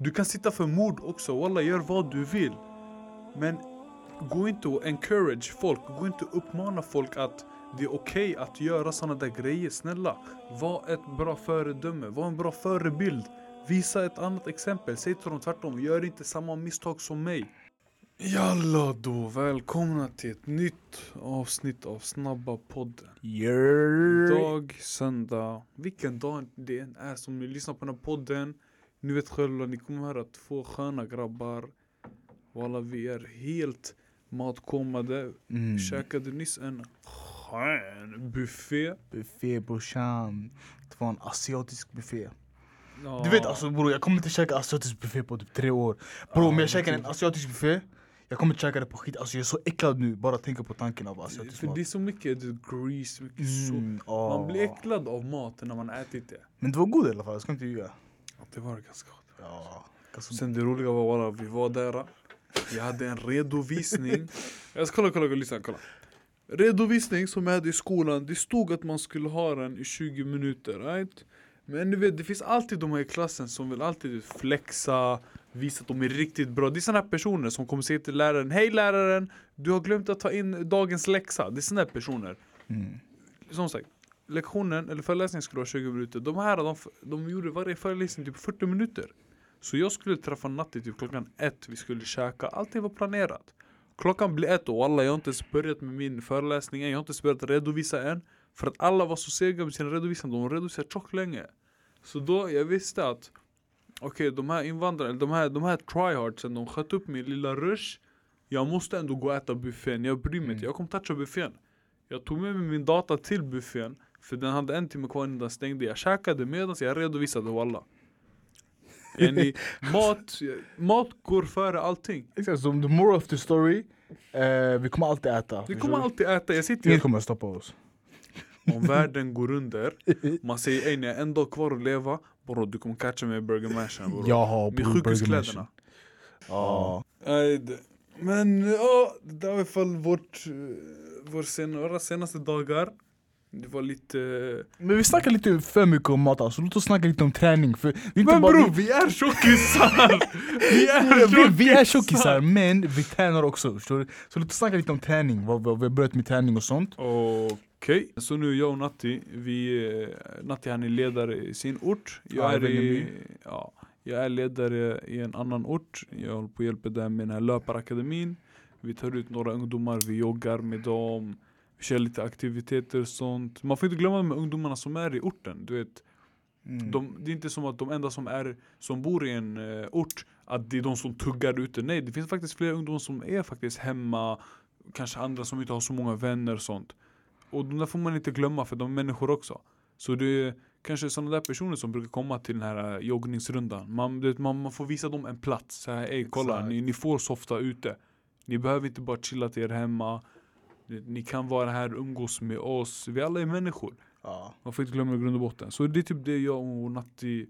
Du kan sitta för mord också, walla gör vad du vill. Men gå inte och encourage folk, gå inte och uppmana folk att det är okej okay att göra såna där grejer. Snälla, var ett bra föredöme, var en bra förebild. Visa ett annat exempel, säg till dem tvärtom, gör inte samma misstag som mig. Jalla då, välkomna till ett nytt avsnitt av Snabba podden. Idag, söndag, vilken dag det än är som ni lyssnar på den här podden. Ni vet själva, ni kommer höra två sköna grabbar. Walla vi är helt matkommade. Mm. Käkade nyss en skön buffé. Buffé brorsan. Det var en asiatisk buffé. Ja. Du vet alltså bror, jag kommer inte käka asiatisk buffé på typ tre år. Bror ja, om jag käkar en asiatisk buffé jag kommer käka det på skit, alltså jag är så äcklad nu bara tänka på tanken av asiatisk mat. För det är så mycket grease, mycket mm, oh. Man blir äcklad av mat när man ätit det. Men det var god i alla fall, jag ska inte ljuga. Det var ganska gott. Ja, Sen det roliga var att vi var där, jag hade en redovisning. Jag ska kolla, kolla, lyssna, kolla. Redovisning som jag hade i skolan, det stod att man skulle ha den i 20 minuter, right? Men du vet, det finns alltid de här i klassen som vill alltid flexa, visa att de är riktigt bra. Det är sådana personer som kommer säga till läraren Hej läraren, du har glömt att ta in dagens läxa. Det är sådana personer. Mm. Som sagt, lektionen eller föreläsningen skulle vara 20 minuter. De här de, de gjorde varje föreläsning typ 40 minuter. Så jag skulle träffa Natti typ klockan ett, vi skulle käka. Allting var planerat. Klockan blir ett och alla, jag har inte ens börjat med min föreläsning än. Jag har inte ens börjat redovisa än. För att alla var så sega med sina redovisningar, de redovisade tjockt länge. Så då, jag visste att Okej, okay, de här invandrarna, de här, de här tryhardsen, de sköt upp min lilla rush Jag måste ändå gå och äta buffén, jag bryr mig inte, mm. jag kommer toucha buffén Jag tog med mig min data till buffén För den hade en timme kvar innan den stängde. Jag käkade medan jag redovisade walla. Yani, mat, mat går före allting. Exakt, så the moral of the story eh, Vi kommer alltid äta. Vi kommer alltid äta, jag sitter Ingen kommer stoppa oss. Om världen går under, man säger ey ni har en dag kvar att leva. Bror du kommer catcha mig i Burger Mashen bror Jaha Med sjukhuskläderna. Ja. Men ja, det där var i alla fall vårt, eh, vår sen, våra senaste dagar det var lite... Men vi snackar lite för mycket om mat alltså, låt oss snacka lite om träning för vi Men bror, bara... vi är tjockisar! vi är tjockisar! vi är tjockisar men vi tränar också, förstår du? Så låt oss snacka lite om träning, vad, vad vi har börjat med träning och sånt Okej, okay. så nu jag och Natti, vi, eh, Natti han är ledare i sin ort Jag ja, är i, ja, jag är ledare i en annan ort, jag håller på att hjälpa dem med den här löparakademin Vi tar ut några ungdomar, vi joggar med dem vi kör lite aktiviteter och sånt. Man får inte glömma de ungdomarna som är i orten. Du vet, mm. de, det är inte som att de enda som, är, som bor i en uh, ort, att det är de som tuggar ute. Nej, det finns faktiskt flera ungdomar som är faktiskt hemma. Kanske andra som inte har så många vänner och sånt. Och de där får man inte glömma för de är människor också. Så det är kanske sådana där personer som brukar komma till den här uh, joggningsrundan. Man, det, man, man får visa dem en plats. Så här, Ey, kolla, ni, ni får softa ute. Ni behöver inte bara chilla till er hemma. Ni kan vara här och umgås med oss. Vi alla är människor. Ja. Man får inte glömma i grund och botten. Så det är typ det jag och Natti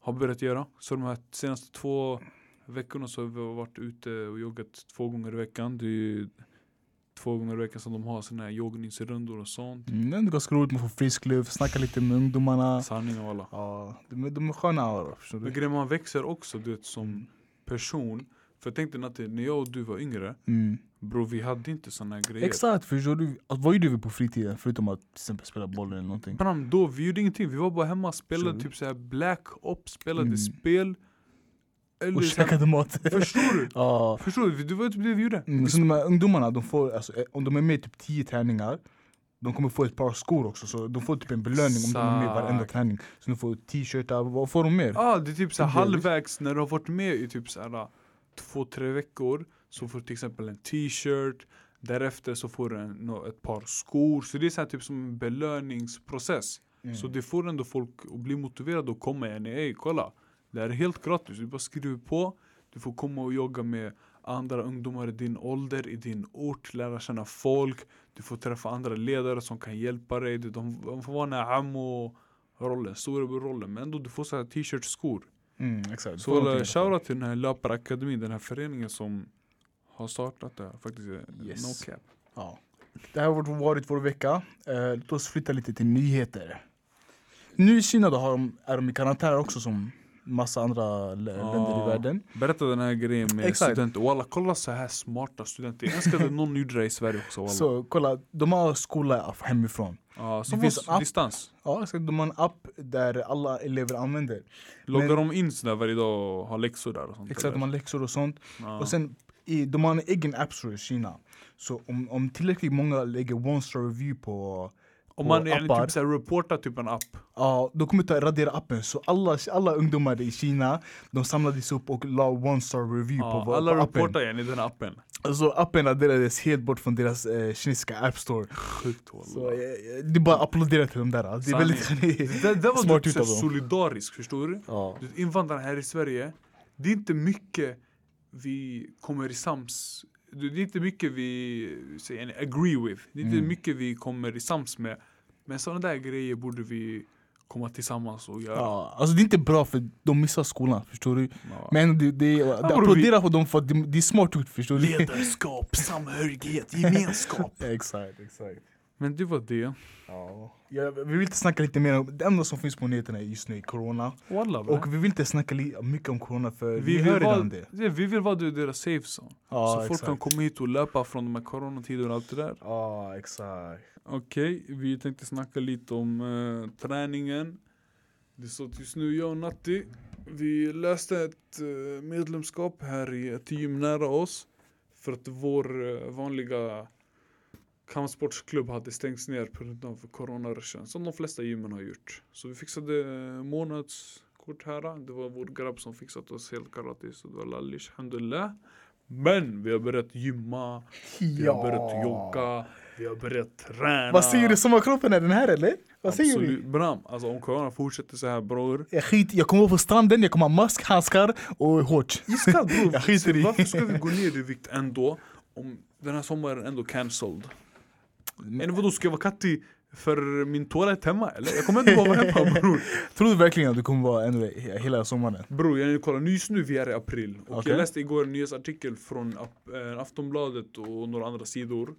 har börjat göra. Så de här senaste två veckorna så har vi varit ute och joggat två gånger i veckan. Det är två gånger i veckan som de har sina här joggningsrundor och sånt. Mm, det är ganska roligt, man får frisk luft, snacka lite med ungdomarna. Sanning och alla. Ja, de, de är sköna. Men grejen man växer också du vet, som person. För jag tänkte Natti, när jag och du var yngre mm. Bro vi hade inte såna grejer Exakt, förstår du? Alltså, vad gjorde vi på fritiden förutom att till exempel spela boll eller någonting? Bram, då, vi gjorde ingenting, vi var bara hemma och spelade typ såhär black ops, spelade mm. spel eller och käkade mat Förstår du? ah. Förstår du? Det var typ det vi gjorde mm, så de här ungdomarna, de får, alltså, eh, om de är med i typ 10 träningar de kommer få ett par skor också, så de får typ en belöning Exakt. om de är med i varenda träning Så de får t-shirtar, vad får de mer? Ja, ah, det är typ så halvvägs när du har varit med i typ såhär två, tre veckor så får du till exempel en t-shirt Därefter så får du en, ett par skor. Så det är så typ som en belöningsprocess. Mm. Så det får ändå folk att bli motiverade att komma igen. Ey kolla, det här är helt gratis. Du bara skriver på. Du får komma och jogga med andra ungdomar i din ålder, i din ort, lära känna folk. Du får träffa andra ledare som kan hjälpa dig. De, de får vara den här ammo-rollen, storebror-rollen. Men ändå du får så här t-shirt, skor. Mm, exakt. Så shoutout till den här löparakademin, den här föreningen som har startat det. Faktiskt, yes. no cap. Ja. Det här har varit vår vecka. Eh, låt oss flytta lite till nyheter. Nu i Kina då har de, är de i karantän också som massa andra länder i världen. Berätta den här grejen med Exakt. studenter. Walla, kolla så här smarta studenter. Jag önskar att någon gjorde det i Sverige också. Walla. Så kolla, de har skola hemifrån. Ja, som finns app- distans. Ja, exakt. De har en app där alla elever använder. Loggar de in sådär varje dag och har läxor där och sånt? Exakt, eller? de har läxor och sånt. Ja. Och sen, i, de har en egen app store i Kina. Så om, om tillräckligt många lägger one star review på Om man är appar. typ reportar typ en app. Ja, då kommer ta radera appen. Så alla, alla ungdomar i Kina, de samlades upp och la one star review Ja, på, alla på appen. reportar igen i den appen. Alltså appen raderades helt bort från deras eh, kinesiska app store. Sjukt Så eh, det är bara att applådera till dem där. Det är Sanning. väldigt... Det, det var Smart typ solidariskt, förstår du? ja. Invandrare här i Sverige, det är inte mycket vi kommer i sams det är inte mycket vi säger, agree with. Det är inte Mm. mycket vi kommer i sams med. Men sådana där grejer borde vi komma tillsammans och göra. Ja, alltså det är inte bra för de missar skolan, förstår du? Ja. Men det, det, det applåderar på dem för att det, det är smart gjort, förstår du? Ledarskap, samhörighet, gemenskap. Exakt, exakt. Men det var det. Ja. Ja, vi vill inte snacka lite mer om det enda som finns på nyheterna just nu är corona. Walla bre. Och vi vill inte snacka mycket om corona för vi, vi, hör redan det. det, vi vill vara deras safe zone. Ja, så folk kan komma hit och löpa från de här coronatiderna och allt det där. Ja, exakt. Okej, vi tänkte snacka lite om eh, träningen. Det är så att just nu jag och Natti, vi läste ett eh, medlemskap här i ett gym nära oss. För att vår eh, vanliga kampsportsklubb hade stängts ner på grund av coronaruschen. Som de flesta gymmen har gjort. Så vi fixade eh, månadskort här. Det var vår grabb som fixat oss helt karate. Så det var lallish, alhamdulillah. Men vi har börjat gymma, vi har börjat jogga, vi har börjat träna. Vad säger du, sommarkroppen är den här eller? Vad säger du? Absolut. Bram, alltså om corona fortsätter så här bror. Jag, skit, jag kommer vara på stranden, jag kommer ha mask, handskar och shorts. Iskall bror. Jag skiter i. Varför ska vi gå ner i vikt ändå? Om den här sommaren ändå cancelled. Men vadå, ska jag vara kattig för min toalett hemma eller? Jag kommer ändå vara hemma bror. Tror du verkligen att du kommer vara ännu hela sommaren? Bror, jag kolla nu just nu vi är i april. Och Okej. jag läste igår en nyhetsartikel från eh, Aftonbladet och några andra sidor.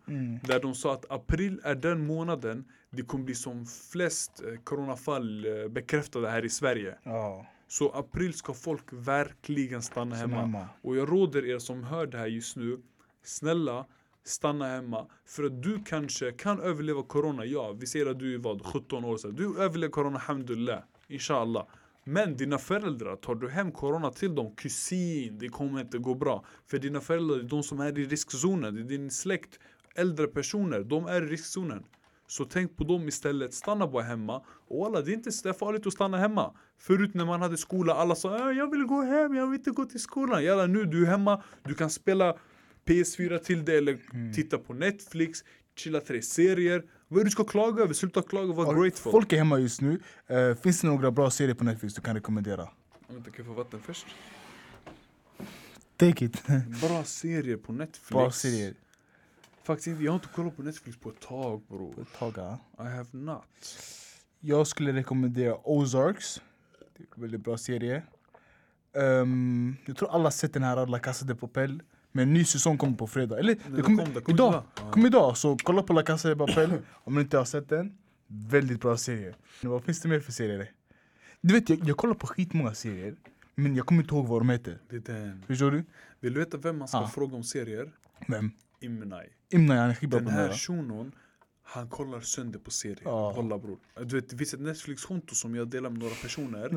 Där de sa att april är den månaden det kommer bli som flest eh, coronafall eh, bekräftade här i Sverige. Ja. Så april ska folk verkligen stanna Stanna hemma. hemma. Och jag råder er som hör det här just nu, snälla stanna hemma. För att du kanske kan överleva corona, ja. Vi säger att du är vad, 17 år sedan. Du överlever corona, alhamdulillah. Inshallah. Men dina föräldrar, tar du hem corona till dem, kusin, det kommer inte gå bra. För dina föräldrar, är de som är i riskzonen, det är din släkt, äldre personer, de är i riskzonen. Så tänk på dem istället, stanna bara hemma. Och alla, det är inte så farligt att stanna hemma. Förut när man hade skola, alla sa "Äh, jag vill gå hem, jag vill inte gå till skolan. Jalla nu, du är hemma, du kan spela PS4 till dig eller titta på Netflix, chilla tre serier. Vad är det du ska klaga över? Sluta klaga, var grateful. Folk är hemma just nu. Eh, finns det några bra serier på Netflix du kan rekommendera? Vänta, kan jag få vatten först? Take it. Bra serier på Netflix. bra serier. Faktiskt jag har inte kollat på Netflix på ett tag bror. Ett tag, ja. I have not. Jag skulle rekommendera Ozarks. Det är en väldigt bra serie. Ehm, jag tror alla sett den här La Casa de Papel. Men en ny säsong kommer på fredag. Eller det kommer kom, kom idag. idag. Kom idag. Så kolla på La Casa de Papel om ni inte har sett den. Väldigt bra serie. Vad finns det mer för serier? Du vet, jag, jag kollar på skitmånga serier. Men jag kommer inte ihåg vad de heter. Det är den. Förstår du? Vill du veta vem man ska Ah. fråga om serier? Vem? Imnai. Imna han är skitbra på den här här. shunon, han kollar sönder på serier. Ja. Kolla bror. Du vet, det finns ett Netflix-konto som jag delar med några personer.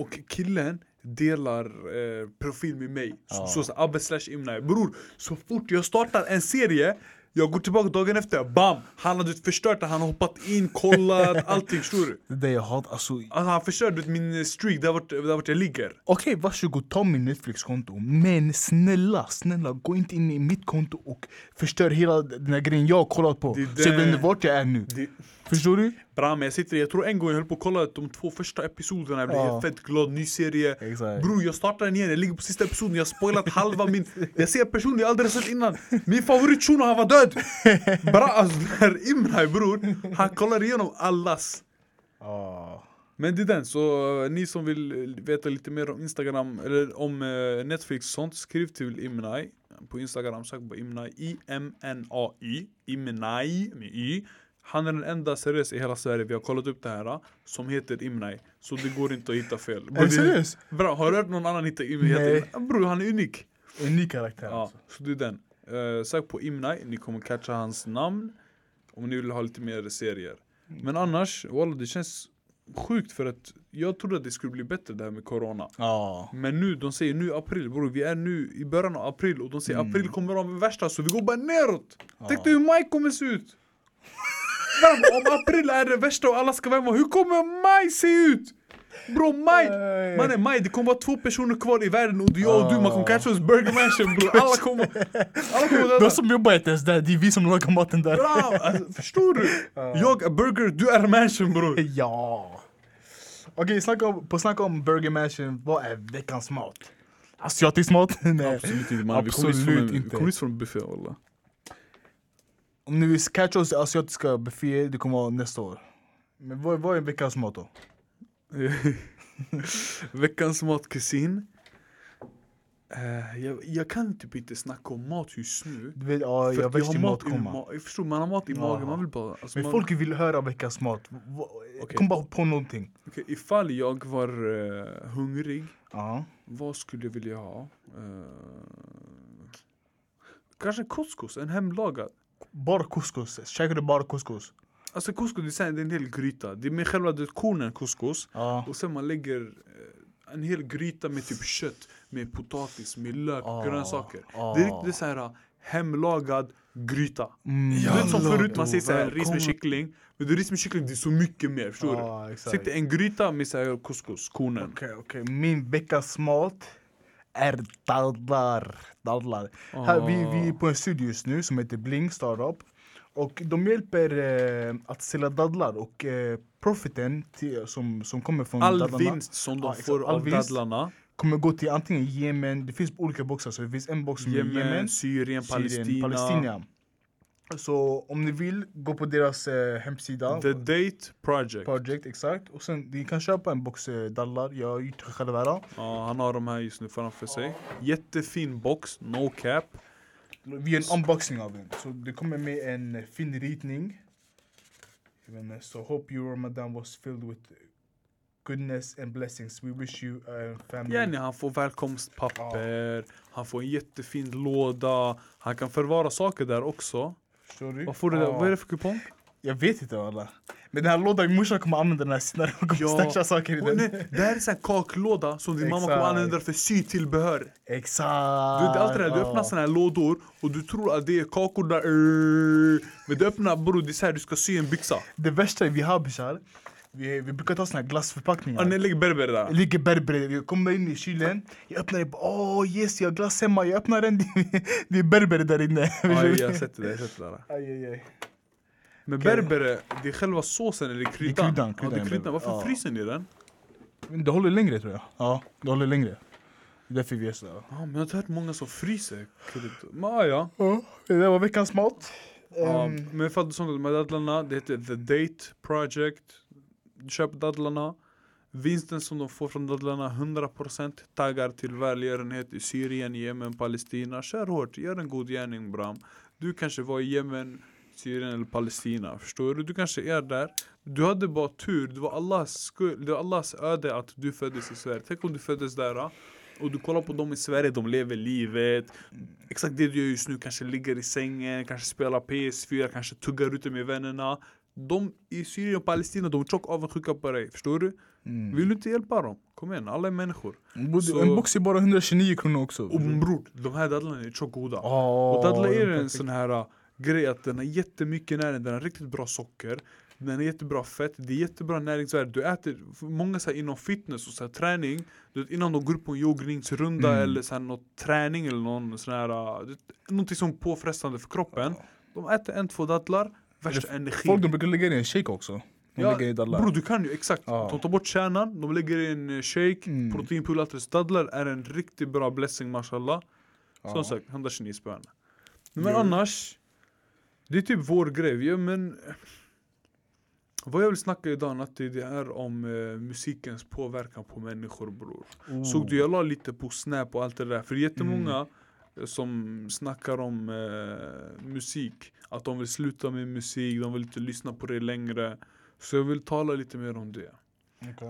Och killen delar eh, profil med mig. Så, Ja. så, så Abbe slash Imnai. Bror, så fort jag startar en serie jag går tillbaka dagen efter, bam! Han hade förstört det, han har hoppat in, kollat, allting förstår du? Det är det jag hatar. Alltså, Alltså, han förstörde min streak, där vart, där vart jag ligger. Okej, varsågod ta min Netflix-konto. Men snälla, snälla, gå inte in i mitt konto och förstör hela den här grejen jag har kollat på. Det är Så jag vet det. inte vart jag är nu. Det, Förstår du? Bram, jag sitter, jag tror en gång jag höll på att kolla de två första episoderna, jag blev Ja. fett glad, ny serie. Exakt. Bror jag startar den igen, jag ligger på sista episoden, jag har spoilat halva min... Jag ser personen jag aldrig sett innan. Min favoritshuno, han var död! Bra, alltså den här Imrai bror, han kollar igenom allas. Ah. Men det är den, så eh, ni som vill eh, veta lite mer om Instagram, eller om eh, Netflix och sånt, skriv till Imnai på Instagram, sök på Imnai, I-M-N-A-I, Imnai med Y. Han är den enda seriösa i hela Sverige, vi har kollat upp det här, som heter Imnai. Så det går inte att hitta fel. Är du seriös? Bra, har du hört någon annan hitta Imnai? Heter- Bror, han är unik. Ny karaktär Ja, alltså. så det är den. Uh, sök på Imnai, ni kommer catcha hans namn. Om ni vill ha lite mer serier. Men annars, walla det känns sjukt för att jag trodde att det skulle bli bättre det här med corona. Ja. Men nu, de säger nu april bror, vi är nu i början av april och de säger Mm. april kommer vara värsta så vi går bara neråt. Ja. Tänk dig hur maj kommer se ut. Bram, om april är det värsta och alla ska vara hemma, hur kommer maj se ut? Bro maj, mannen maj det kommer vara två personer kvar i världen och jag och du, man kommer catcha oss Burger Mansion bror. Alla kommer, alla kommer De som jobbar inte ens där, det är vi som lagar maten där. Bra, alltså, förstår du? Jag är Burger, du är Mansion bror. Ja. Okej, snacka om, på snacka om Burger Mansion, vad är veckans mat? Asiatisk mat? Nej. Absolut inte man, vi Absolut från vi inte. kommer just från en buffé walla. Om ni vill catcha oss i asiatiska bufféer, det kommer vara nästa år. Men vad, vad är veckans mat då? Veckans matkusin. Eh, jag, jag kan typ inte snacka om mat just nu. Du vet, ja, För jag vet har mat mat i ma- Jag förstår, man har mat i Ja. magen, man vill bara... Alltså Men man, folk vill höra veckans mat. Okej. Kom bara på någonting. Okej, ifall jag var eh, hungrig, Ja. vad skulle jag vilja ha? Eh, kanske couscous, en hemlagad. Bara couscous. Käkar du bara couscous? Alltså couscous det är, så här- det är en hel gryta. Det är med själva det kornen couscous. Ja. Och sen man lägger eh, en hel gryta med typ kött, med potatis, med lök, Ah, grönsaker. ah. Det är riktigt så här hemlagad gryta. Mm. Du vet som förut man säger så här, ris med kyckling. Men det ris med kyckling, det är så mycket mer, förstår du? Ja, exakt. Säg dig en gryta med så här couscous, kornen. Okej, okej. Min veckans mat är dadlar. dadlar. Här, vi, vi är på en studio just nu som heter Bling Startup. Och de hjälper eh, att sälja dadlar och eh, profiten till, som, som kommer från All dadlarna vinst som de Ja, får All av dadlarna, kommer gå till antingen Jemen, det finns olika boxar så det finns en box som är Yemen, Jemen, Syrien, Palestina. Palestina. Så om ni vill, gå på deras eh, hemsida. The Date Project. Project, exakt. Och sen ni kan köpa en box eh, dadlar, jag har gjort det själv här. Ja, han har de här just nu framför sig. Jättefin box, no cap. Vi gör en unboxing av den. Så det kommer med en eh, fin ritning. Inte, So hope your Ramadan was filled with goodness and blessings. We wish you a family. Yani, han får välkomstpapper, han får en jättefin låda, han kan förvara saker där också. Förstår du? Vad, får du där? Vad är det för kupong? Jag vet inte alla. Men den här lådan, morsan kommer använda den här senare. Hon kommer Ja. stasha saker i den. nej, det här är en kaklåda som din mamma kommer använda för sytillbehör. Exakt. Du vet alltid det här, du öppnar såna här lådor och du tror att det är kakor där. eh, Men du öppnar bror, det är så här du ska sy en byxa. Det värsta är vi habisar, vi, vi brukar ta såna här glassförpackningar. Ja, ni lägger berber Det där. ligger berber, jag kommer in i kylen, jag öppnar det, åh oh, yes jag har glass hemma, jag öppnar den, det är berber där inne. Ja, jag har sett det jag sett det där. Aj, aj, aj. Men Okej. berbere, det är själva såsen eller kryddan? kryddan, Ja, kryddan det är kryddan. Varför Ja. fryser ni den? Det håller längre tror jag. Ja, det håller längre. Det är därför vi gör sådär. Ja, men jag har inte hört många som fryser. Men ah, ja. Ja, det där var veckans mat. Ja, Ehm, men för att de här dadlarna, det heter The Date Project. Du köper dadlarna. Vinsten som de får från dadlarna 100% taggar till välgörenhet i Syrien, Jemen, Palestina. Kör hårt, gör en god gärning Bram. Du kanske var i Jemen, Syrien eller Palestina. Förstår du? Du kanske är där. Du hade bara tur. Det var Allahs, skull, det var Allahs öde att du föddes i Sverige. Tänk om du föddes där. Ah, och du kollar på dem i Sverige, de lever livet. Exakt det du gör just nu, kanske ligger i sängen, kanske spelar PS4, kanske tuggar ute med vännerna. De i Syrien och Palestina, de är tjock avundsjuka på dig. Förstår du? mm. Vill du inte hjälpa dem? Kom igen, alla är människor. Så- En box är bara 129 kronor också. Och bror, de här dadlarna är tjock goda. Oh, Och dadlar är en sån här uh, grej att den har jättemycket näring, den har riktigt bra socker. Den har jättebra fett, det är jättebra näringsvärde. Du äter, många så här, inom fitness och så här, träning, du vet, innan de går på en joggningsrunda Mm. eller så här, något träning eller någon sån här, vet, någonting som är påfrestande för kroppen. De äter en, två dadlar, värsta energi. Folk de brukar lägga i en shake också. De Ja, lägger i dadlar. Bro, du kan ju exakt. Ja. De tar bort kärnan, de lägger i en eh, shake, Mm. proteinpulver, dadlar är en riktigt bra blessing mashallah. Ja. Som sagt, 129 spänn. Men Jo. annars, det är typ vår grej. Ja, men, vad jag vill snacka idag Natti, det är om eh, musikens påverkan på människor bror. Oh. Såg du, jag la lite på snap och allt det där. För jättemånga Mm. som snackar om eh, musik Att de vill sluta med musik, de vill inte lyssna på det längre. Så jag vill tala lite mer om det.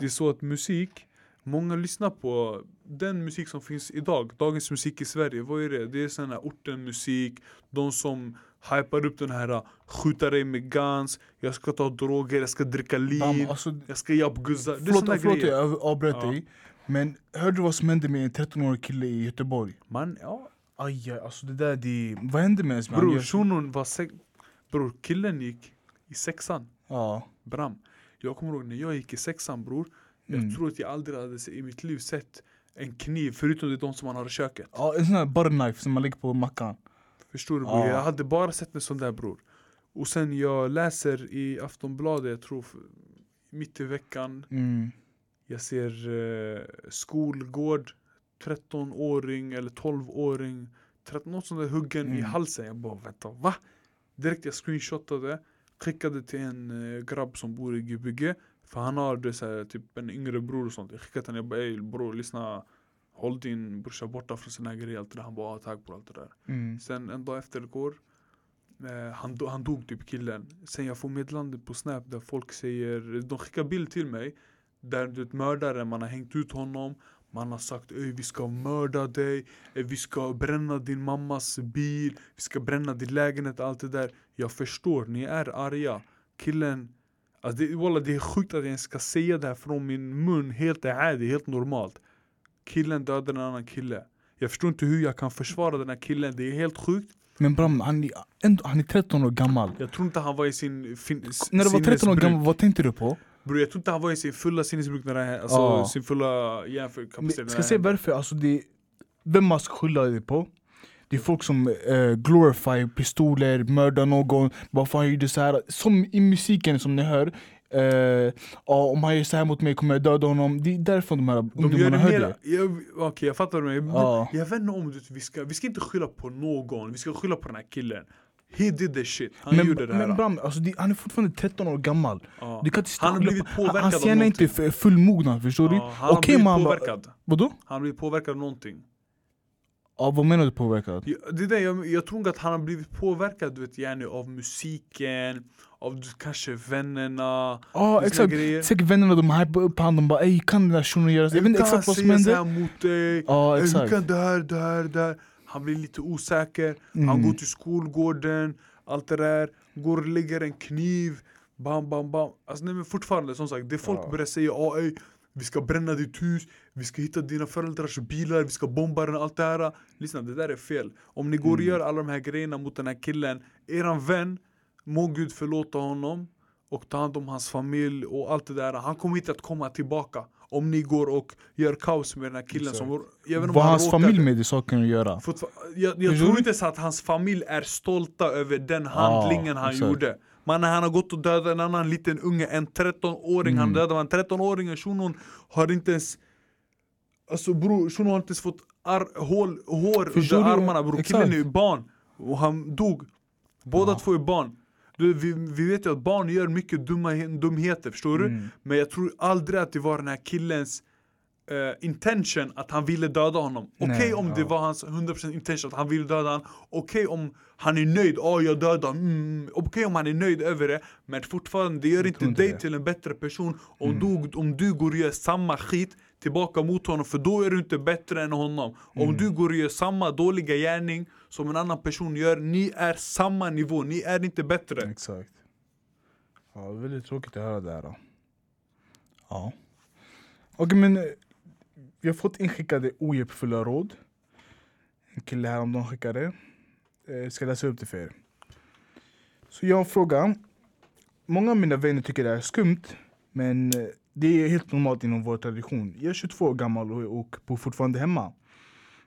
Det är så att musik, många lyssnar på den musik som finns idag. Dagens musik i Sverige, vad är det? Det är sån här ortenmusik, de som hypar upp den här skjuta dig med guns, jag ska ta droger, jag ska dricka lean, alltså, jag ska jabbguzza. Det är såna förlåt grejer. jag av- avbröt Ja. dig. Men hörde du vad som hände med en 13-årig kille i Göteborg? Man, ja. Aj, alltså det där, det, vad hände med ens? Bror shunon var sex... Bror killen gick i sexan. Ja. Bram. Jag kommer ihåg när jag gick i sexan bror. Mm. Jag tror att jag aldrig hade i mitt liv sett en kniv förutom det de som man har i köket. Ja, en sån här butter knife som man lägger på mackan. Förstår du bror? Ja. Jag hade bara sett en sån där bror. Och sen jag läser i Aftonbladet, jag tror mitt i veckan. Mm. Jag ser eh, skolgård, 13-åring eller 12-åring. 13, något sånt där huggen i Mm. halsen. Jag bara vänta, va? Direkt jag screenshotade, skickade till en eh, grabb som bor i Gbg. För han har det så här, typ en yngre bror och sånt. Jag skickade till honom, jag bara ey bror lyssna. Håll din brorsa borta från sina grejer. Allt där. Han bara ah, tack på allt det där. Mm. Sen en dag efter går eh, han, do, han dog typ killen. Sen jag får meddelande på snap där folk säger, de skickar bild till mig. Där du mördaren, man har hängt ut honom. Man har sagt Öj, vi ska mörda dig, vi ska bränna din mammas bil, vi ska bränna din lägenhet, allt det där. Jag förstår, ni är arga. Killen, alltså det, walla, det är sjukt att jag ens ska säga det här från min mun, helt är helt normalt. Killen dödade en annan kille. Jag förstår inte hur jag kan försvara den här killen, det är helt sjukt. Men Bram, han, är- ändå, han är 13 år gammal. Jag tror inte han var i sin fin, När du var 13 år gammal, vad tänkte du på? Bror jag tror inte han var i sin fulla sinnesbruk när här, alltså Ja. sin fulla Men, hjärnkapacitet. ska jag hände. varför? Alltså det, vem man ska skylla det på? Det är folk som uh, glorify pistoler, mördar någon, varför han gjorde så här. Som i musiken som ni hör. eh, om han gör så här mot mig kommer jag döda honom. Det är därför de här De ungdomarna hör mera, det. jag, okej jag fattar mig. Ja. Jag vet inte om det, vi, ska, vi ska inte skylla på någon, vi ska skylla på den här killen. He did the shit, han Men, gjorde det här. men Bram, alltså det, han är fortfarande 13 år gammal. ja. Du kan inte Han har blivit på- påverkad Hans av hjärna är inte någonting. fullmognad, förstår du? Ja, han har blivit man påverkad. Vadå? Han har blivit påverkad av någonting. Ja, vad menar du påverkad? Det är det, jag, jag tror inte att han har blivit påverkad du vet, gärna av musiken, av kanske vännerna. Ja såna exakt, grejer. säkert vännerna de hypar upp han, de bara ey kan den där shunon göra? Jag vet inte han exakt vad som säga så hände. här mot dig? Hur exakt. kan det här, det här, det här? Han blir lite osäker, han Mm. går till skolgården, allt det där, går och lägger en kniv, bam bam bam. Alltså nej men fortfarande som sagt, det folk Ja. börjar säga ey, vi ska bränna ditt hus, vi ska hitta dina föräldrars bilar, vi ska bomba den, allt det här. Lyssna, det där är fel. Om ni går och Mm. gör alla de här grejerna mot den här killen, eran vän, må Gud förlåta honom och ta hand om hans familj och allt det där. Han kommer inte att komma tillbaka om ni går och gör kaos med den här killen som... Jag Vad han hans råkade- familj med i saken att göra? Jag jag tror inte så att hans familj är stolta över den handlingen han exakt. gjorde. Man, han har gått och dödat en annan liten unge, en 13-åring, han Mm. dödade en 13-åring, shunon har inte ens Alltså bror, shunon har inte ens fått ar- hål, hår under armarna bror, killen är ju barn och han dog Båda Ja. två är barn du, vi, vi vet ju att barn gör mycket dumma, dumheter, förstår du? Mm. Men jag tror aldrig att det var den här killens eh, intention att han ville döda honom. Okej Nej, om det ja. var hans 100% intention att han ville döda honom. Okej om han är nöjd, åh jag dödade mm. Okej om han är nöjd över det. Men fortfarande, det gör inte inte dig det. till en bättre person om, Mm. du, om du går och gör samma skit tillbaka mot honom. För då är du inte bättre än honom. Om Mm. du går och gör samma dåliga gärning som en annan person gör, ni är samma nivå, ni är inte bättre. Exakt. Ja, det är väldigt tråkigt att höra det här. Då. Ja. Okej men, vi har fått inskickade ohjälpfulla råd. En kille häromdagen skickade. Jag eh, ska läsa upp det för er. Så jag har en fråga. Många av mina vänner tycker det är skumt, men eh, det är helt normalt inom vår tradition. Jag är 22 år gammal och, och bor fortfarande hemma.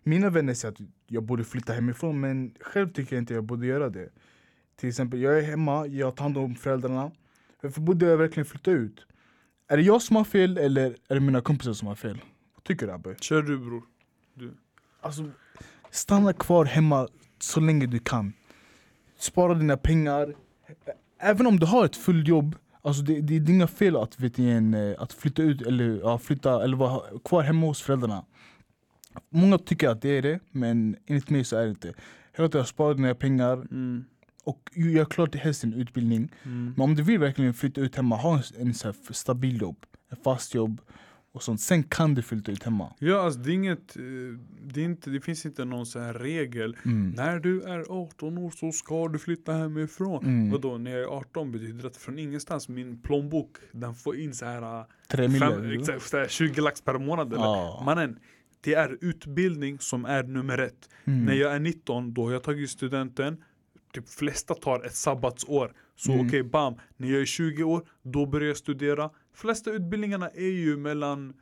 Mina vänner säger att jag borde flytta hemifrån, men själv tycker jag inte jag borde göra det. Till exempel, jag är hemma, jag tar hand om föräldrarna. Varför borde jag verkligen flytta ut? Är det jag som har fel eller är det mina kompisar som har fel? Tycker du Abbe? Kör du bror. Alltså, stanna kvar hemma så länge du kan. Spara dina pengar. Även om du har ett fullt jobb, alltså det, det är inga fel att, vet ni, en, eh, att flytta ut eller, ja, flytta, eller vara kvar hemma hos föräldrarna. Många tycker att det är det, men enligt mig så är det inte. Hela tiden spara dina pengar, Mm. och gör klart helst sin utbildning. Mm. Men om du vill verkligen flytta ut hemma, ha en, en så här stabil jobb, ett fast jobb och sånt. Sen kan du flytta ut hemma. Ja, alltså det är inget, eh, det, är inte, det finns inte någon så här regel. Mm. När du är 18 år så ska du flytta hemifrån. Mm. Vadå, när jag är 18 betyder det från ingenstans min plånbok, den får in så här, eh, fem, exakt, så här 20 lax per månad eller? Ja. Mannen, det är utbildning som är nummer ett. Mm. När jag är 19, då har jag tagit studenten. Typ flesta tar ett sabbatsår. Så Mm. okej, bam. När jag är 20 år, då börjar jag studera. Flesta utbildningarna är ju mellan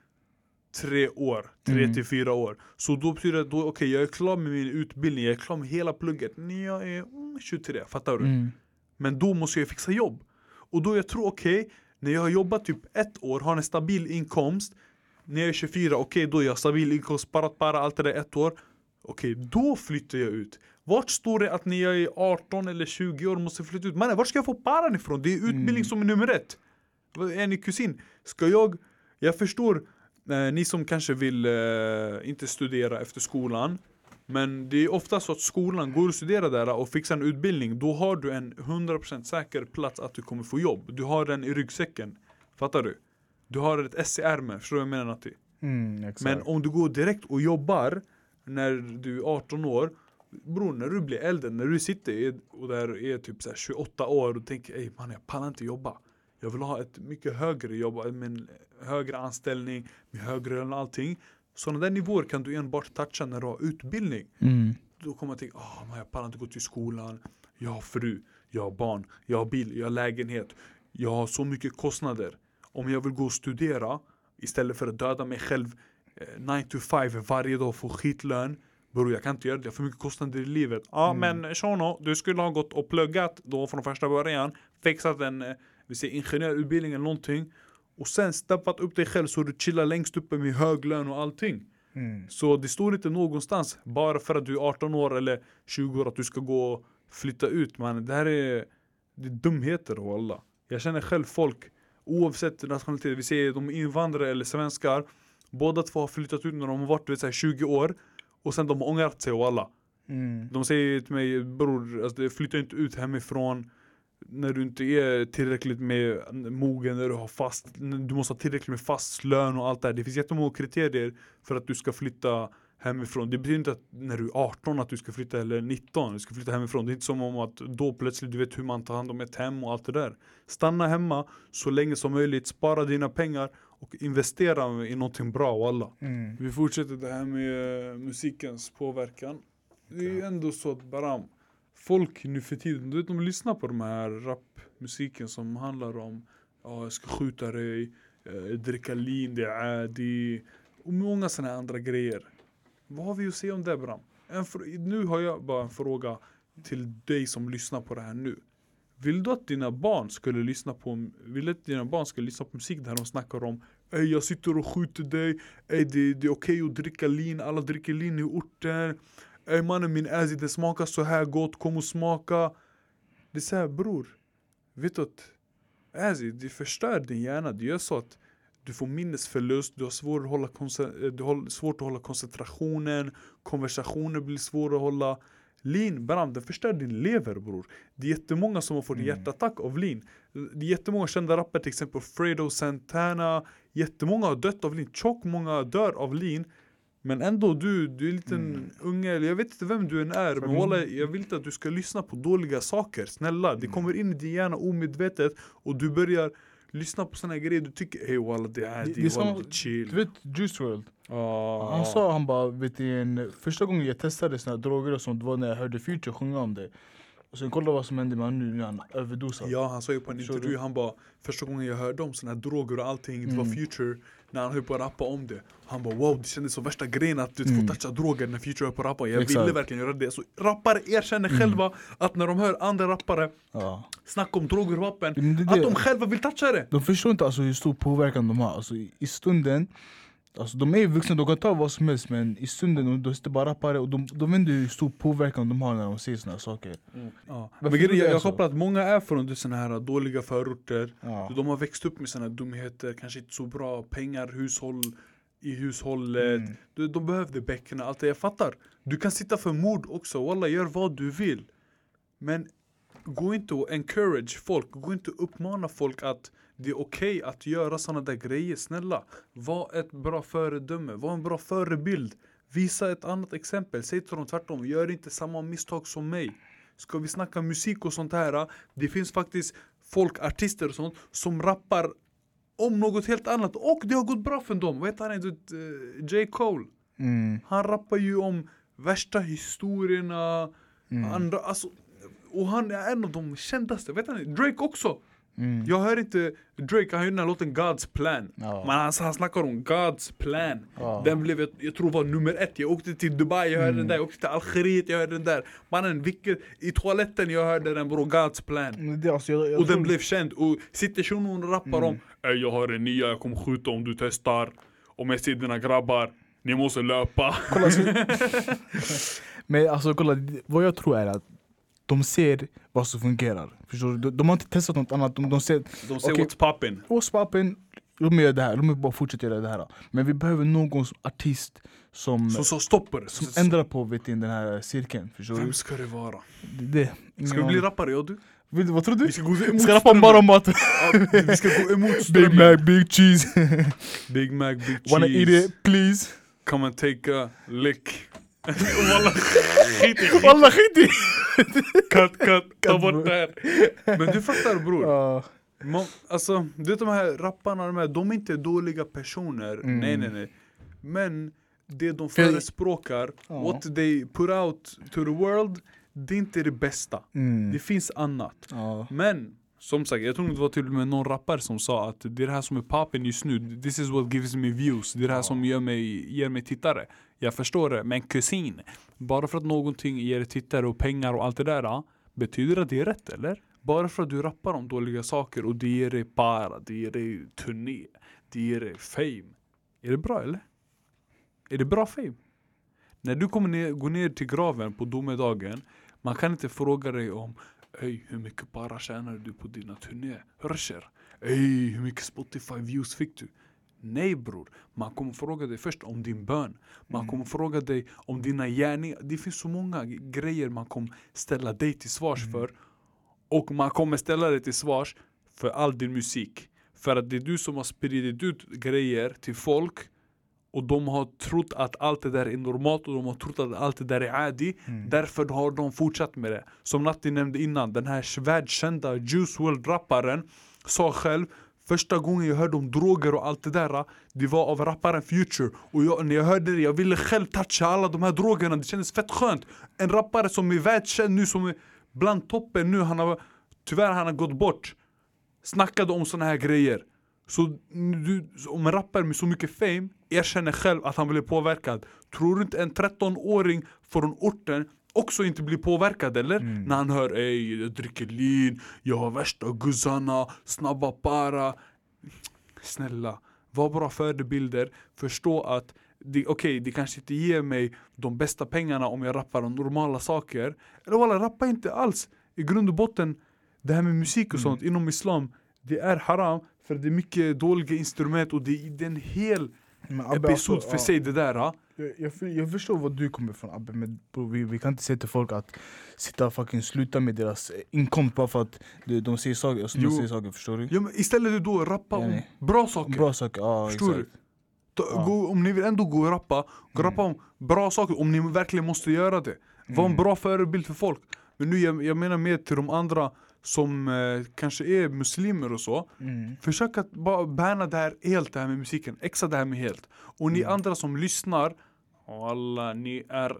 tre år, tre Mm. till fyra år. Så då betyder det, då, okej jag är klar med min utbildning, jag är klar med hela plugget när jag är mm, 23, fattar du? Mm. Men då måste jag fixa jobb. Och då jag tror okej, när jag har jobbat typ ett år, har en stabil inkomst. När jag är 24, okej då har jag stabil inkomst, sparat bara allt det där ett år. Okej, då flyttar jag ut. Vart står det att när jag är 18 eller 20 år måste flytta ut? Mannen, vart ska jag få paran ifrån? Det är utbildning Mm. som är nummer ett. Är ni kusin? Ska jag... Jag förstår, eh, ni som kanske vill eh, inte studera efter skolan. Men det är ofta så att skolan, går och studerar där och fixar en utbildning, då har du en 100% säker plats att du kommer få jobb. Du har den i ryggsäcken. Fattar du? Du har ett S i ärmen, förstår du vad jag menar Natti? Mm. Men om du går direkt och jobbar när du är 18 år Bror, när du blir äldre, när du sitter och där är typ så här 28 år och tänker ey man jag pallar inte jobba Jag vill ha ett mycket högre jobb, med en högre anställning, med högre lön och allting Sådana där nivåer kan du enbart toucha när du har utbildning Mm. då kommer man tänka, ah, man, jag pallar inte gå till skolan, jag har fru, jag har barn, jag har bil, jag har lägenhet, jag har så mycket kostnader. Om jag vill gå och studera istället för att döda mig själv 9 to 5 varje dag och få skitlön, bror jag kan inte göra det, jag har för mycket kostnader i livet. Ja Mm. men Shono, du skulle ha gått och pluggat då från första början, fixat en eh, vi säger ingenjörutbildning eller någonting och sen steppat upp dig själv så du chillar längst uppe med hög lön och allting. Mm. Så det står inte någonstans bara för att du är 18 år eller 20 år att du ska gå och flytta ut man. Det här är, det är dumheter walla. Jag känner själv folk oavsett nationalitet, vi säger de är invandrare eller svenskar. Båda två har flyttat ut när de har varit vet, så här, 20 år och sen de har ångrat sig walla. Mm. De säger till mig bror, alltså, flytta inte ut hemifrån när du inte är tillräckligt med mogen, när du har fast, du måste ha tillräckligt med fast lön och allt det här. Det finns jättemånga kriterier för att du ska flytta hemifrån. Det betyder inte att när du är 18 att du ska flytta, eller 19, du ska flytta hemifrån. Det är inte som om att då plötsligt du vet hur man tar hand om ett hem och allt det där. Stanna hemma så länge som möjligt, spara dina pengar och investera i någonting bra walla. Mm. Vi fortsätter det här med eh, musikens påverkan. Det är ju ändå så att bara folk nu för tiden, du vet de lyssnar på de här rapmusiken som handlar om ja, jag ska skjuta dig, eh, dricka lin, det är adi och många sådana andra grejer. Vad har vi att säga om det Bram? Nu har jag bara en fråga till dig som lyssnar på det här nu. Vill du att dina barn skulle lyssna på, vill att dina barn skulle lyssna på musik där de snackar om Ey jag sitter och skjuter dig, Ey det, det är okej att dricka lin, alla dricker lin i orten Ey mannen min äzi det smakar så här gott, kom och smaka. Det är såhär bror Vet du att äzi det förstör din hjärna, det gör så att du får minnesförlust, du har svårt att hålla, du har svårt att hålla koncentrationen Konversationer blir svåra att hålla Lin, bram, det förstör din lever bror Det är jättemånga som har fått Mm. hjärtattack av lin. Det är jättemånga kända rappare, till exempel Fredo Santana Jättemånga har dött av lin, tjock många dör av lin Men ändå du, du är en liten Mm. unge, eller jag vet inte vem du än är Men walla, jag vill inte att du ska lyssna på dåliga saker, snälla Det Mm. kommer in i din hjärna omedvetet och du börjar lyssna på såna grejer du tycker ey walla det är, Det- det, det walla, det chill Du vet Juice WRLD? Ah. Han sa han bara, vet du, en, första gången jag testade såna droger och sånt det var när jag hörde Future sjunga om det. Och sen kolla vad som hände med honom nu när han överdosar. Ja han sa ju på en intervju, han bara Första gången jag hörde om såna här droger och allting, det var Mm. Future När han höll på att rappa om det Han bara wow det kändes som värsta grejen att du Mm. får toucha droger när Future höll på att rappa Jag Exakt. ville verkligen göra det Så rappare erkänner Mm. själva att när de hör andra rappare Ja. snacka om droger och vapen det är Att det. de själva vill toucha det De förstår inte alltså hur stor påverkan de har. Alltså, I stunden, alltså, de är ju vuxna, de kan ta vad som helst men i stunden de, sitter bara rappare och de, de vet inte hur stor påverkan de har när de säger såna här saker. ja. Varför Men jag, jag kopplar att många är från såna här dåliga förorter. Ja. De har växt upp med såna här dumheter, kanske inte så bra pengar, hushåll i hushållet. Mm. de, de behövde bäcken, allt det, jag fattar. Du kan sitta för mord också, walla gör vad du vill. Men gå inte och encourage folk, gå inte och uppmana folk att det är okej att göra sådana där grejer. Snälla, var ett bra föredöme, var en bra förebild. Visa ett annat exempel, säg till dem tvärtom, gör inte samma misstag som mig. Ska vi snacka musik och sånt här, det finns faktiskt folk, artister och sånt, som rappar om något helt annat och det har gått bra för dem. Vad heter han? Eh, J. Cole. Mm. Han rappar ju om värsta historierna, Mm. andra, alltså, och han är en av de kändaste. Vet ni? Drake också. Mm. Jag hör inte Drake, han ju den här låten God's plan. Ja. Men han, han snackar om God's plan. Ja. Den blev, jag, jag tror var nummer ett. Jag åkte till Dubai, jag hörde den där. Jag åkte till Algeriet, jag hörde den där. Mannen, vilket, i toaletten jag hörde den bror, God's plan. Men det, alltså, jag, jag Och tror- den blev känd. Och sitter shunon och rappar om Ey jag har en nya, jag kommer skjuta om du testar. Om jag ser dina grabbar, ni måste löpa. Kolla, så, men alltså kolla, vad jag tror är att de ser vad som fungerar. Förstår du? De, har inte testat något annat. De, de ser, De säger Okej. what's poppin. what's poppin? Låt mig göra det här, låt mig bara fortsätta göra det här. Men vi behöver någon som- artist som, Så så stoppar som Så- ändrar på vet du, den här cirkeln. Förstår du? Vem ska det vara? Det, det, Ska vi bli rappare jag du? Du, Vad tror du? Vi ska gå emot ska rappa bara om mat. Ja, Vi ska gå emot Big strömmen. Mac, big cheese. Big Mac, big Wanna eat cheese. it please? Come and take a lick. Walla, skit i. Walla skit i! Cut, cut, ta bort det här. Men du fattar bror. Ja. Man, alltså, du vet de här rapparna, de, här, de är inte dåliga personer. Mm. Nej, nej, nej. Men det de För- förespråkar, Ja. what they put out to the world, det är inte det bästa. Mm. Det finns annat. Ja. Men, som sagt, jag tror det var till och med någon rappare som sa att det är det här som är poppen just nu. This is what gives me views. Det är det här som gör mig, ger mig tittare. Jag förstår det, men kusin. Bara för att någonting ger dig tittare och pengar och allt det där. Betyder det att det är rätt eller? Bara för att du rappar om dåliga saker och det ger dig para, det ger dig turné, det ger dig fame. Är det bra eller? Är det bra fame? När du kommer ner, gå ner till graven på domedagen, man kan inte fråga dig om Ey, hur mycket para tjänar du på dina turné? Ey, hur mycket Spotify views fick du? Nej bror, man kommer fråga dig först om din bön. Man kommer fråga dig om dina gärningar. Det finns så många grejer man kommer ställa dig till svars för. Och man kommer ställa dig till svars för all din musik. För att det är du som har spridit ut grejer till folk och de har trott att allt det där är normalt och de har trott att allt det där är adi. Därför har de fortsatt med det. Som Natti nämnde innan, den här världskända Juice WRLD-rapparen sa själv Första gången jag hörde om droger och allt det där Det var av rapparen Future. Och jag, när jag hörde det, jag ville själv toucha alla de här drogerna. Det kändes fett skönt. En rappare som är världskänd nu, som är bland toppen nu han har, Tyvärr han har gått bort. Snackade om såna här grejer. Så du, om en rappare med så mycket fame erkänner själv att han blev påverkad. Tror du inte en 13-åring från orten också inte blir påverkad eller? När han hör ey jag dricker lean, jag har värsta guzzarna, snabba para. Snälla, var bra förebilder, förstå att Okej, det kanske inte ger mig de bästa pengarna om jag rappar om normala saker. Eller walla, rappa inte alls. I grund och botten, det här med musik och sånt inom islam Det är haram för det är mycket dåliga instrument och det är, det är en hel Men Abbe, episod alltså, för sig det där. Jag, jag, jag förstår var du kommer ifrån Abbe, men bro, vi, vi kan inte säga till folk att sitta och fucking sluta med deras eh, inkomst bara för att de, de säger saker, Jo. säger saker, förstår du? ja, men Istället då rappa Ja, om bra saker Bra saker, ja Förstår exakt. Ta, Ja. gå, Om ni vill ändå gå och rappa, gå och rappa om bra saker om ni verkligen måste göra det Var en bra förebild för folk Men nu jag, jag menar mer till de andra som eh, kanske är muslimer och så Mm. Försök att bara banna det här helt, det här med musiken. Exa det här med helt. Och ni andra som lyssnar, alla ni är,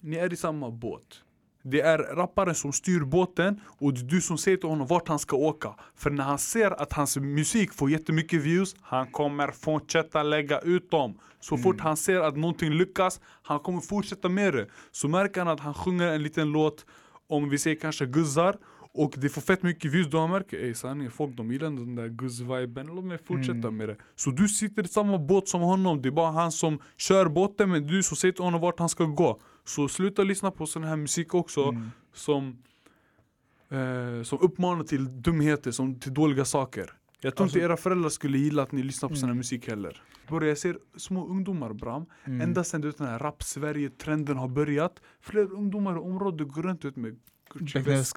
ni är i samma båt. Det är rapparen som styr båten och det är du som säger till honom vart han ska åka. För när han ser att hans musik får jättemycket views, han kommer fortsätta lägga ut dem. Så fort han ser att någonting lyckas, han kommer fortsätta med det. Så märker han att han sjunger en liten låt om vi säger kanske guzzar och det får fett mycket views, han märker ey sanningen, folk de gillar den där guzz-viben, låt mig fortsätta med det. Så du sitter i samma båt som honom, det är bara han som kör båten men du som säger till honom vart han ska gå. Så sluta lyssna på sån här musik också som, eh, som uppmanar till dumheter, som till dåliga saker. Jag tror Alltså- inte era föräldrar skulle gilla att ni lyssnar på sån här musik heller. Bara jag ser små ungdomar Bram, ända sen den här rap-Sverige-trenden har börjat Fler ungdomar i området går runt ut med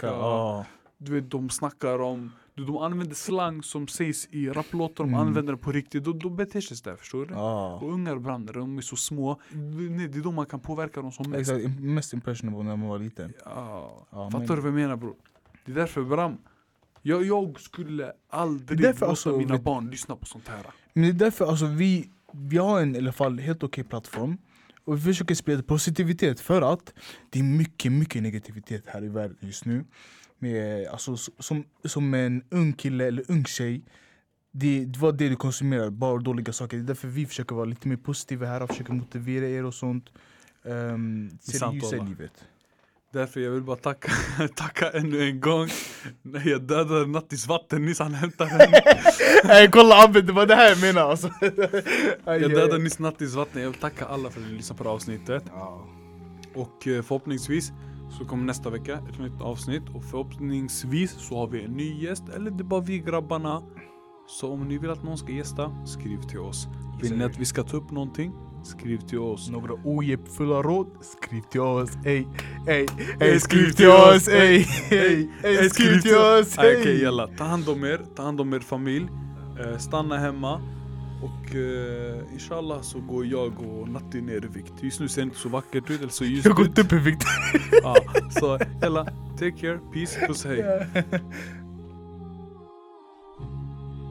Ja. Du vet, de snackar om, du, de använder slang som sägs i raplåtar, de Mm. använder det på riktigt. De, de beter sig sådär, förstår du? Ja. Och ungar ibland, de är så små, nej, det är då man kan påverka dem som mest. Exakt, mest impressionable när man var liten. Ja, Ja, fattar men- du vad jag menar bror? Det är därför Bram, jag, jag skulle aldrig låta alltså, mina vet- barn lyssna på sånt här. Men det är därför alltså vi, vi har en i alla fall helt okej plattform och vi försöker sprida positivitet för att det är mycket, mycket negativitet här i världen just nu. Med, alltså, som, som en ung kille eller ung tjej, det, det var det du konsumerar, bara dåliga saker. Det är därför vi försöker vara lite mer positiva här och försöker motivera er och sånt. Um, i livet. Därför jag vill bara tacka, tacka ännu en gång. När jag dödade Nattis vatten nyss, han hämtade henne. Nej kolla Abbe, det var det här jag menade alltså. Jag dödade nyss Nattis vatten. Jag vill tacka alla för att ni lyssnade på det här avsnittet. Och eh, förhoppningsvis så kommer nästa vecka ett nytt avsnitt. Och förhoppningsvis så har vi en ny gäst. Eller det är bara vi grabbarna. Så om ni vill att någon ska gästa, skriv till oss. Vill ni att vi ska ta upp någonting? Skriv till oss. Några ojämnfulla råd? Skriv till oss, ey, ey, ey, skriv till oss, ey, ey, ey, skriv till oss, Okej ey. jalla, ta hand om er, ta hand om er familj. Eh, stanna hemma. Och eh, inshallah så går jag och Natti ner i vikt. Just nu ser det inte så vackert ut, eller så ljust Jag har gått upp i vikt. Ja, så jalla, take care, peace, puss hej.